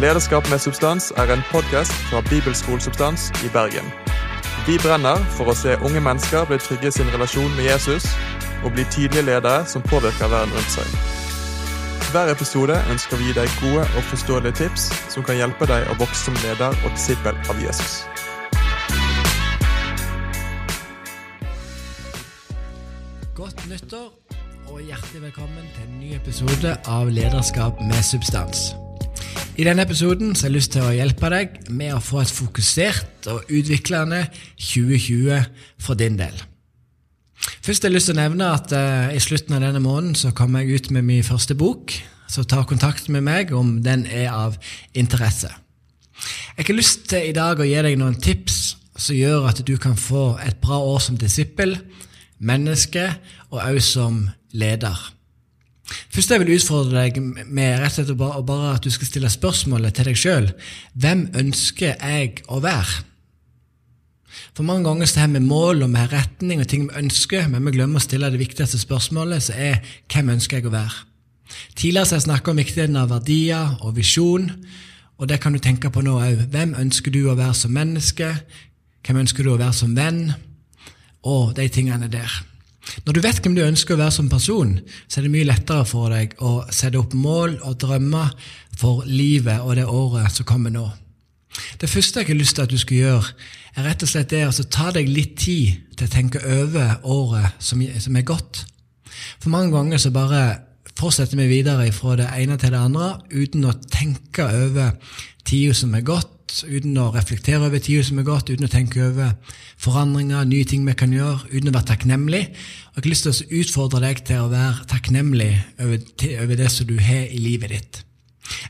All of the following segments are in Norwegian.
Lederskap med substans er en podkast fra Bibelskolesubstans i Bergen. Vi brenner for å se unge mennesker bli trygge i sin relasjon med Jesus og bli tydelige ledere som påvirker verden rundt seg. Hver episode ønsker vi å gi deg gode og forståelige tips som kan hjelpe deg å vokse som leder og disippel av Jesus. Godt nyttår og hjertelig velkommen til en ny episode av Lederskap med substans. I denne episoden så har jeg lyst til å hjelpe deg med å få et fokusert og utviklende 2020 for din del. Først har jeg lyst til å nevne at uh, i slutten av denne måneden så kommer jeg ut med min første bok, så ta kontakt med meg om den er av interesse. Jeg har lyst til i dag å gi deg noen tips som gjør at du kan få et bra år som disippel, menneske og også som leder. Først jeg vil utfordre deg med rett og slett bare, bare at du skal stille spørsmålet til deg sjøl. Hvem ønsker jeg å være? For mange ganger så har vi mål og vi har retning og ting vi ønsker, men vi glemmer å stille det viktigste spørsmålet, som er hvem ønsker jeg å være? Tidligere har jeg snakket om viktigheten av verdier og visjon, og det kan du tenke på nå òg. Hvem ønsker du å være som menneske? Hvem ønsker du å være som venn? Og de tingene der. Når du vet hvem du ønsker å være som person, så er det mye lettere for deg å sette opp mål og drømmer for livet og det året som kommer nå. Det første jeg har lyst til at du skal gjøre, er rett og slett det å ta deg litt tid til å tenke over året som, som er gått. For mange ganger så bare fortsetter vi videre fra det ene til det andre uten å tenke over tida som er gått, uten å reflektere over tida som er gått, uten å tenke over forandringer, nye ting vi kan gjøre, uten å være takknemlig. Og jeg har lyst til å utfordre deg til å være takknemlig over, over det som du har i livet ditt.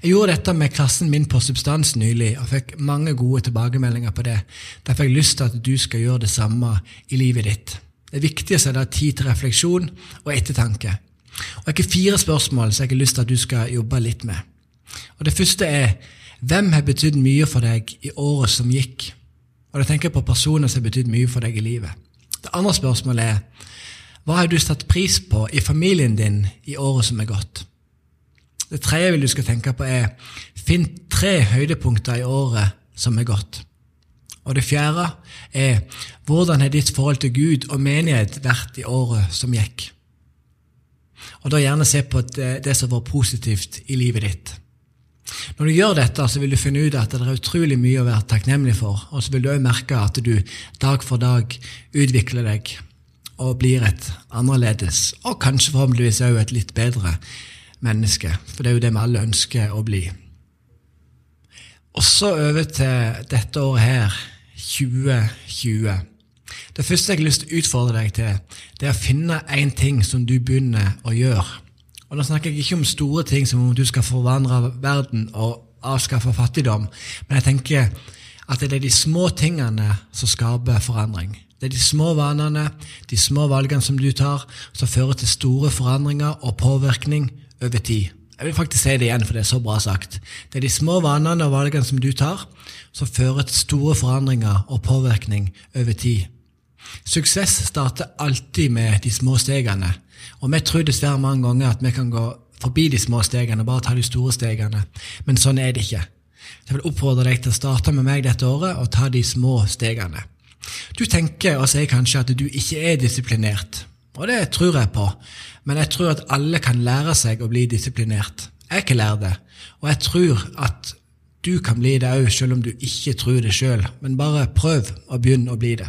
Jeg gjorde dette med klassen min på Substans nylig og fikk mange gode tilbakemeldinger på det. Derfor har jeg lyst til at du skal gjøre det samme i livet ditt. Det er viktig å sette tid til refleksjon og ettertanke. Og Jeg har fire spørsmål som jeg har lyst til at du skal jobbe litt med. Og Det første er hvem har betydd mye for deg i året som gikk? Og da tenker jeg på personer som har betydd mye for deg i livet. Det andre spørsmålet er hva har du satt pris på i familien din i året som er gått? Det tredje vil du skal tenke på, er finn tre høydepunkter i året som er gått. Og det fjerde er hvordan har ditt forhold til Gud og menighet vært i året som gikk? Og da gjerne se på det, det som var positivt i livet ditt. Når du gjør dette, så vil du finne ut at det er utrolig mye å være takknemlig for, og så vil du òg merke at du dag for dag utvikler deg og blir et annerledes, og kanskje forhåpentligvis òg et litt bedre menneske. For det er jo det vi alle ønsker å bli. Og så over til dette året her, 2020. Det første jeg har lyst til å utfordre deg til, det er å finne én ting som du begynner å gjøre. Og Da snakker jeg ikke om store ting som om du skal forvandle verden og avskaffe fattigdom, men jeg tenker at det er de små tingene som skaper forandring. Det er de små vanene, de små valgene som du tar, som fører til store forandringer og påvirkning over tid. Jeg vil faktisk si det igjen, for det er så bra sagt. Det er de små vanene og valgene som du tar, som fører til store forandringer og påvirkning over tid. Suksess starter alltid med de små stegene, og vi tror dessverre mange ganger at vi kan gå forbi de små stegene og bare ta de store stegene, men sånn er det ikke. Jeg vil oppfordre deg til å starte med meg dette året og ta de små stegene. Du tenker og sier kanskje at du ikke er disiplinert, og det tror jeg på, men jeg tror at alle kan lære seg å bli disiplinert. Jeg ikke lært det, og jeg tror at du kan bli det òg, selv om du ikke tror det sjøl, men bare prøv å begynne å bli det.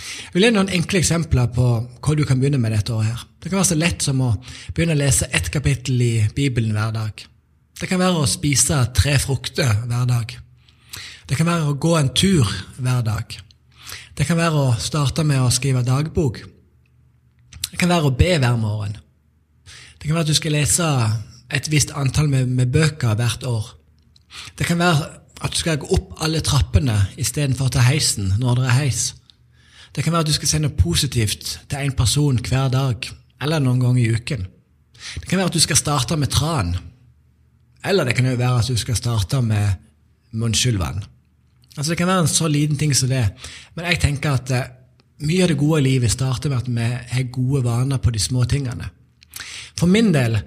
Jeg vil gi noen enkle eksempler på hva du kan begynne med dette året. her. Det kan være så lett som å begynne å lese ett kapittel i Bibelen hver dag. Det kan være å spise tre frukter hver dag. Det kan være å gå en tur hver dag. Det kan være å starte med å skrive dagbok. Det kan være å be hver morgen. Det kan være at du skal lese et visst antall med, med bøker hvert år. Det kan være at du skal gå opp alle trappene istedenfor å ta heisen når det er heis. Det kan være at du skal sende positivt til en person hver dag, eller noen ganger i uken. Det kan være at du skal starte med tran, eller det kan jo være at du skal starte med munnskyllvann. Altså Det kan være en så liten ting som det, men jeg tenker at eh, mye av det gode livet starter med at vi har gode vaner på de små tingene. For min del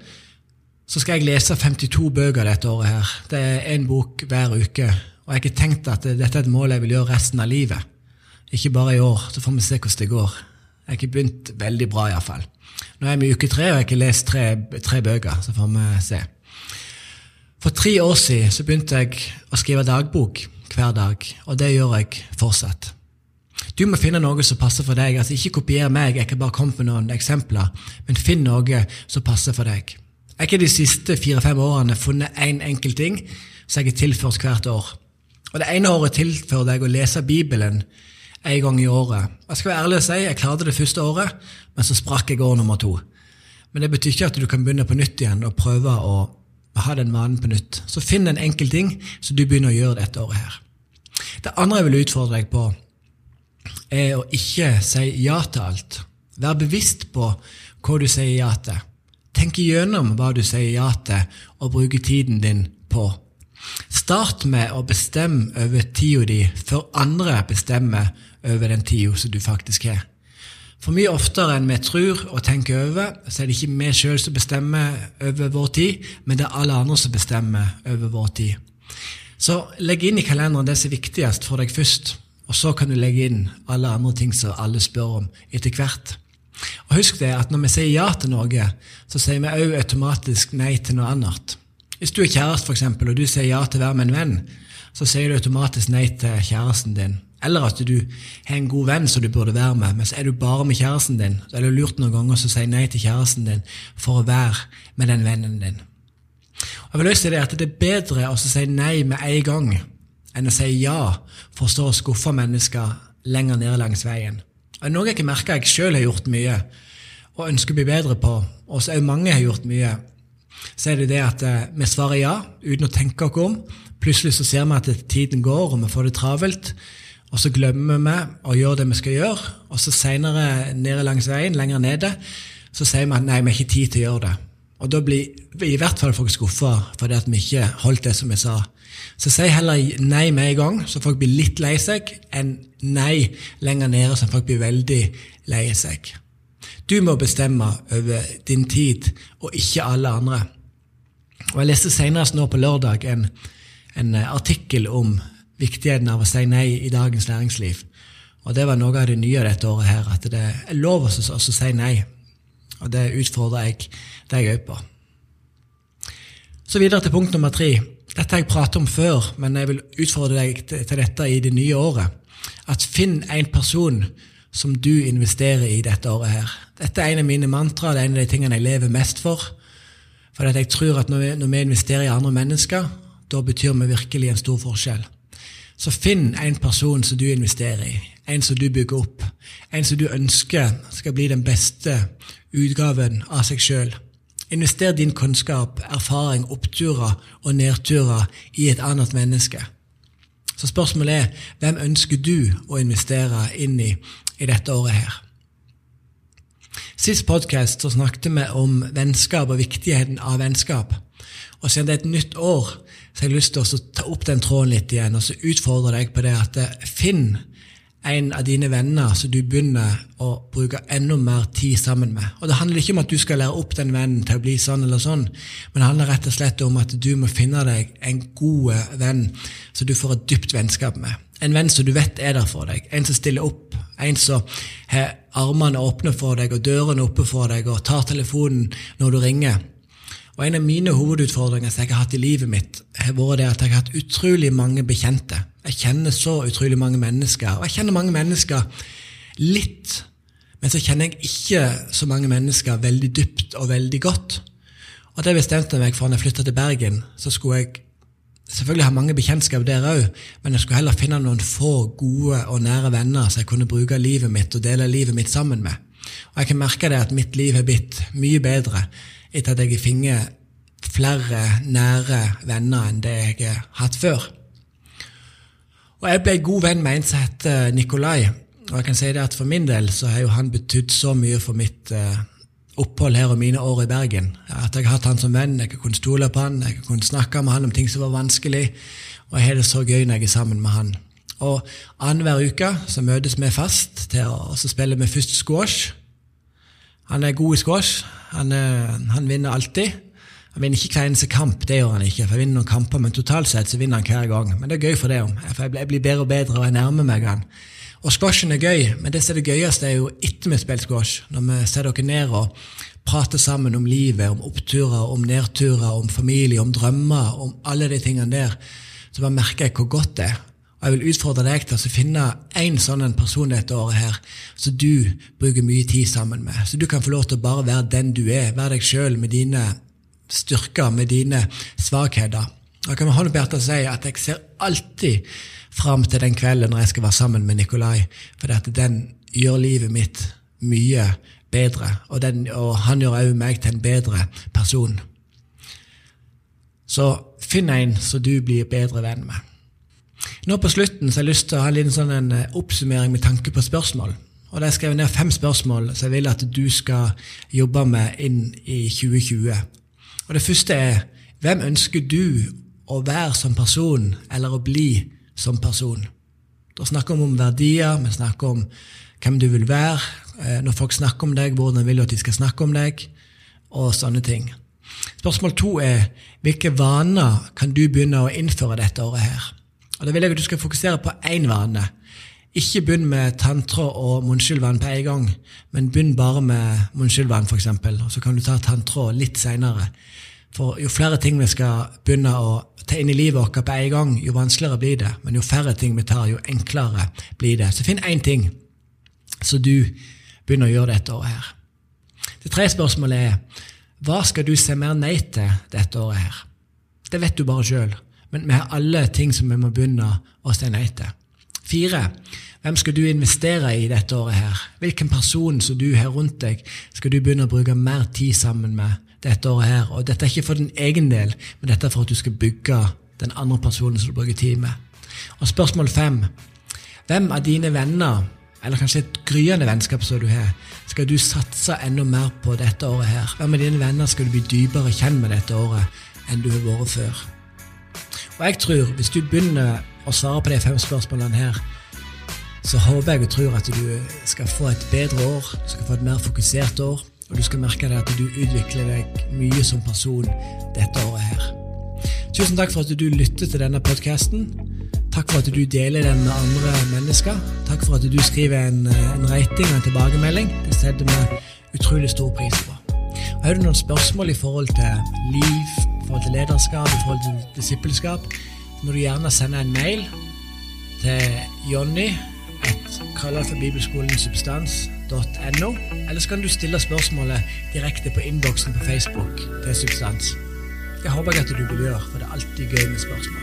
så skal jeg lese 52 bøker dette året her. Det er én bok hver uke. Og jeg har ikke tenkt at dette er et mål jeg vil gjøre resten av livet. Ikke bare i år, så får vi se hvordan det går. Jeg har ikke begynt veldig bra, iallfall. Nå er vi i uke tre, og jeg har ikke lest tre, tre bøker. Så får vi se. For tre år siden så begynte jeg å skrive dagbok hver dag, og det gjør jeg fortsatt. Du må finne noe som passer for deg. altså Ikke kopier meg, jeg kan bare komme med noen eksempler, men finn noe som passer for deg. Jeg har ikke de siste fire-fem årene funnet én en enkelt ting som jeg har tilført hvert år. Og Det ene året tilførte jeg å lese Bibelen en gang i året. Jeg skal være ærlig og si, jeg klarte det første året, men så sprakk jeg år nummer to. Men det betyr ikke at du kan begynne på nytt igjen og prøve å ha den vanen på nytt. Så finn en enkel ting som du begynner å gjøre dette året her. Det andre jeg vil utfordre deg på, er å ikke si ja til alt. Vær bevisst på hva du sier ja til. Tenk igjennom hva du sier ja til, og bruke tiden din på. Start med å bestemme over tida di før andre bestemmer over den tida som du faktisk har. For mye oftere enn vi tror og tenker over, så er det ikke vi sjøl som bestemmer over vår tid, men det er alle andre som bestemmer over vår tid. Så legg inn i kalenderen det som er viktigst for deg først, og så kan du legge inn alle andre ting som alle spør om etter hvert. Og Husk det at når vi sier ja til noe, så sier vi òg automatisk nei til noe annet. Hvis du er kjæreste, eksempel, og du sier ja til å være med en venn, så sier du automatisk nei til kjæresten din. Eller at du har en god venn som du burde være med, men så er du bare med kjæresten din. Så er det lurt noen ganger å si nei til kjæresten din for å være med den vennen din. Og jeg vil også si det at det er bedre å si nei med en gang enn å si ja for så å skuffe mennesker lenger ned langs veien. Og Noe jeg ikke merker jeg sjøl har gjort mye og ønsker å bli bedre på, og så òg mange har gjort mye, så er det det at eh, vi svarer ja uten å tenke oss om. Plutselig så ser vi at tiden går, og vi får det travelt. Og så glemmer vi å gjøre det vi skal gjøre, og så senere nede langs veien, lenger nede, så sier vi at nei, vi har ikke tid til å gjøre det. Og da blir i hvert fall folk skuffa fordi at vi ikke holdt det som vi sa. Så si heller nei med en gang, så folk blir litt lei seg, enn nei lenger nede, så folk blir veldig lei seg. Du må bestemme over din tid, og ikke alle andre. Og Jeg leste senest nå på lørdag en, en artikkel om viktigheten av å si nei i dagens næringsliv. Og Det var noe av det nye dette året her, at det er lov å si nei. Og det utfordrer jeg deg òg på. Så videre til punkt nummer tre. Dette har jeg pratet om før, men jeg vil utfordre deg til dette i det nye året. At finn en person som du investerer i dette året her. Dette er en av mine mantra, det er en av de tingene jeg lever mest for. For jeg tror at når vi investerer i andre mennesker, da betyr vi virkelig en stor forskjell. Så finn en person som du investerer i, en som du bygger opp, en som du ønsker skal bli den beste utgaven av seg sjøl. Invester din kunnskap, erfaring, oppturer og nedturer i et annet menneske. Så spørsmålet er hvem ønsker du å investere inn i i dette året her? Sist podkast snakket vi om vennskap og viktigheten av vennskap. Og siden det er et nytt år, så jeg har lyst til å ta opp den tråden litt igjen og så utfordre deg på det at finn en av dine venner som du begynner å bruke enda mer tid sammen med. Og Det handler ikke om at du skal lære opp den vennen til å bli sånn eller sånn, men det handler rett og slett om at du må finne deg en god venn som du får et dypt vennskap med. En venn som du vet er der for deg, en som stiller opp, en som har armene åpne for deg og dørene oppe for deg og tar telefonen når du ringer. Og En av mine hovedutfordringer som jeg har hatt i livet mitt, har vært det at jeg har hatt utrolig mange bekjente. Jeg kjenner så utrolig mange mennesker, og jeg kjenner mange mennesker litt. Men så kjenner jeg ikke så mange mennesker veldig dypt og veldig godt. Og det bestemte jeg meg for når jeg flytta til Bergen. Så skulle jeg selvfølgelig ha mange bekjentskap der òg, men jeg skulle heller finne noen få gode og nære venner som jeg kunne bruke livet mitt og dele livet mitt sammen med. Og jeg kan merke det at mitt liv har blitt mye bedre etter at jeg har funnet flere nære venner enn det jeg har hatt før. Og Jeg ble god venn med en som heter Nikolai. Og jeg kan si det at For min del så har jo han betydd så mye for mitt uh, opphold her og mine år i Bergen. At jeg har hatt han som venn, jeg har kunnet stole på han, jeg har kunnet snakke med han om ting som var vanskelig. Og jeg har det så gøy når jeg er sammen med han. Og Annenhver uke så møtes vi fast til å spille med først squash. Han er god i squash. Han, er, han vinner alltid. Han vinner ikke hver eneste kamp, det gjør han ikke, for jeg vinner noen kamper, men totalt sett så vinner han hver gang. Men det er gøy for det, for jeg blir bedre og bedre, og jeg nærmer meg han. Og squashen er gøy, men det som er det gøyeste, er jo etter vi spiller squash, når vi setter dere ned og prater sammen om livet, om oppturer, om nedturer, om familie, om drømmer, om alle de tingene der, så bare merker jeg hvor godt det er. Og jeg vil utfordre deg til å finne én sånn person dette året her, som du bruker mye tid sammen med. Så du kan få lov til å bare være den du er, være deg sjøl med dine styrker, med dine svakheter. Jeg kan med hånden på hjertet si at jeg ser alltid fram til den kvelden når jeg skal være sammen med Nikolai, for den gjør livet mitt mye bedre, og, den, og han gjør òg meg til en bedre person. Så finn en som du blir bedre venn med. Nå på slutten så har jeg lyst til å ha en liten sånn en eh, oppsummering med tanke på spørsmål. Og Der skrev jeg ned fem spørsmål som jeg vil at du skal jobbe med inn i 2020. Og Det første er hvem ønsker du å være som person, eller å bli som person? Da snakker vi om verdier, vi snakker om hvem du vil være. Eh, når folk snakker om deg, hvordan vil du at de skal snakke om deg? Og sånne ting. Spørsmål to er hvilke vaner kan du begynne å innføre dette året her? Og Da vil jeg at du skal fokusere på én vane. Ikke begynn med tantra og munnskyllvann på en gang, men begynn bare med munnskyllvann, f.eks. Og så kan du ta tantra litt seinere. For jo flere ting vi skal begynne å ta inn i livet vårt på en gang, jo vanskeligere blir det. Men jo færre ting vi tar, jo enklere blir det. Så finn én ting så du begynner å gjøre dette året her. Det tredje spørsmålet er hva skal du se mer nei til dette året her? Det vet du bare sjøl. Men vi har alle ting som vi må begynne å si nei til. Fire. Hvem skal du investere i dette året her? Hvilken person som du har rundt deg, skal du begynne å bruke mer tid sammen med dette året her? Og dette er ikke for din egen del, men dette er for at du skal bygge den andre personen som du bruker tid med. Og spørsmål fem. Hvem av dine venner, eller kanskje et gryende vennskap som du har, skal du satse enda mer på dette året her? Hvem av dine venner skal du bli dypere kjent med dette året enn du har vært før? Og jeg tror, hvis du begynner å svare på de fem spørsmålene her, så håper jeg og tror at du skal få et bedre år, du skal få et mer fokusert år, og du skal merke deg at du utvikler deg mye som person dette året her. Tusen takk for at du lytter til denne podkasten. Takk for at du deler den med andre mennesker. Takk for at du skriver en, en rating og en tilbakemelding. Det setter vi utrolig stor pris på. Og Har du noen spørsmål i forhold til liv, i forhold til lederskap, i forhold til disippelskap, så må du gjerne sende en mail til Jonny for Eller så kan du stille spørsmålet direkte på innboksen på Facebook til Substans. Det håper jeg at du vil gjøre, for det er alltid gøy med spørsmål.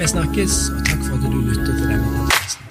Vi snakkes, og takk for at du lytter til denne.